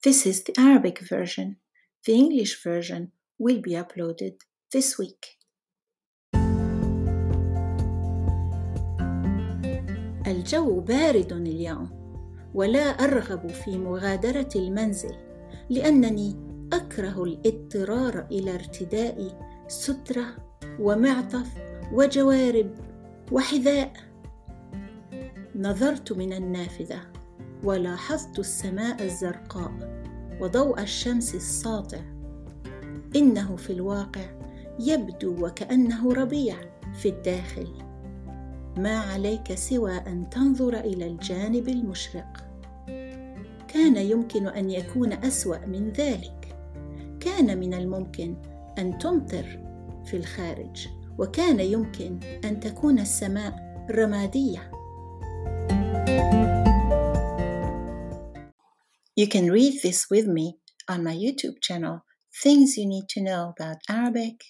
This is the Arabic version. The English version will be uploaded this week. الجو بارد اليوم ولا أرغب في مغادرة المنزل لأنني أكره الاضطرار إلى ارتداء سترة ومعطف وجوارب وحذاء نظرت من النافذة ولاحظت السماء الزرقاء وضوء الشمس الساطع. إنه في الواقع يبدو وكأنه ربيع في الداخل. ما عليك سوى أن تنظر إلى الجانب المشرق. كان يمكن أن يكون أسوأ من ذلك. كان من الممكن أن تمطر في الخارج وكان يمكن أن تكون السماء رمادية. You can read this with me on my YouTube channel, Things You Need to Know About Arabic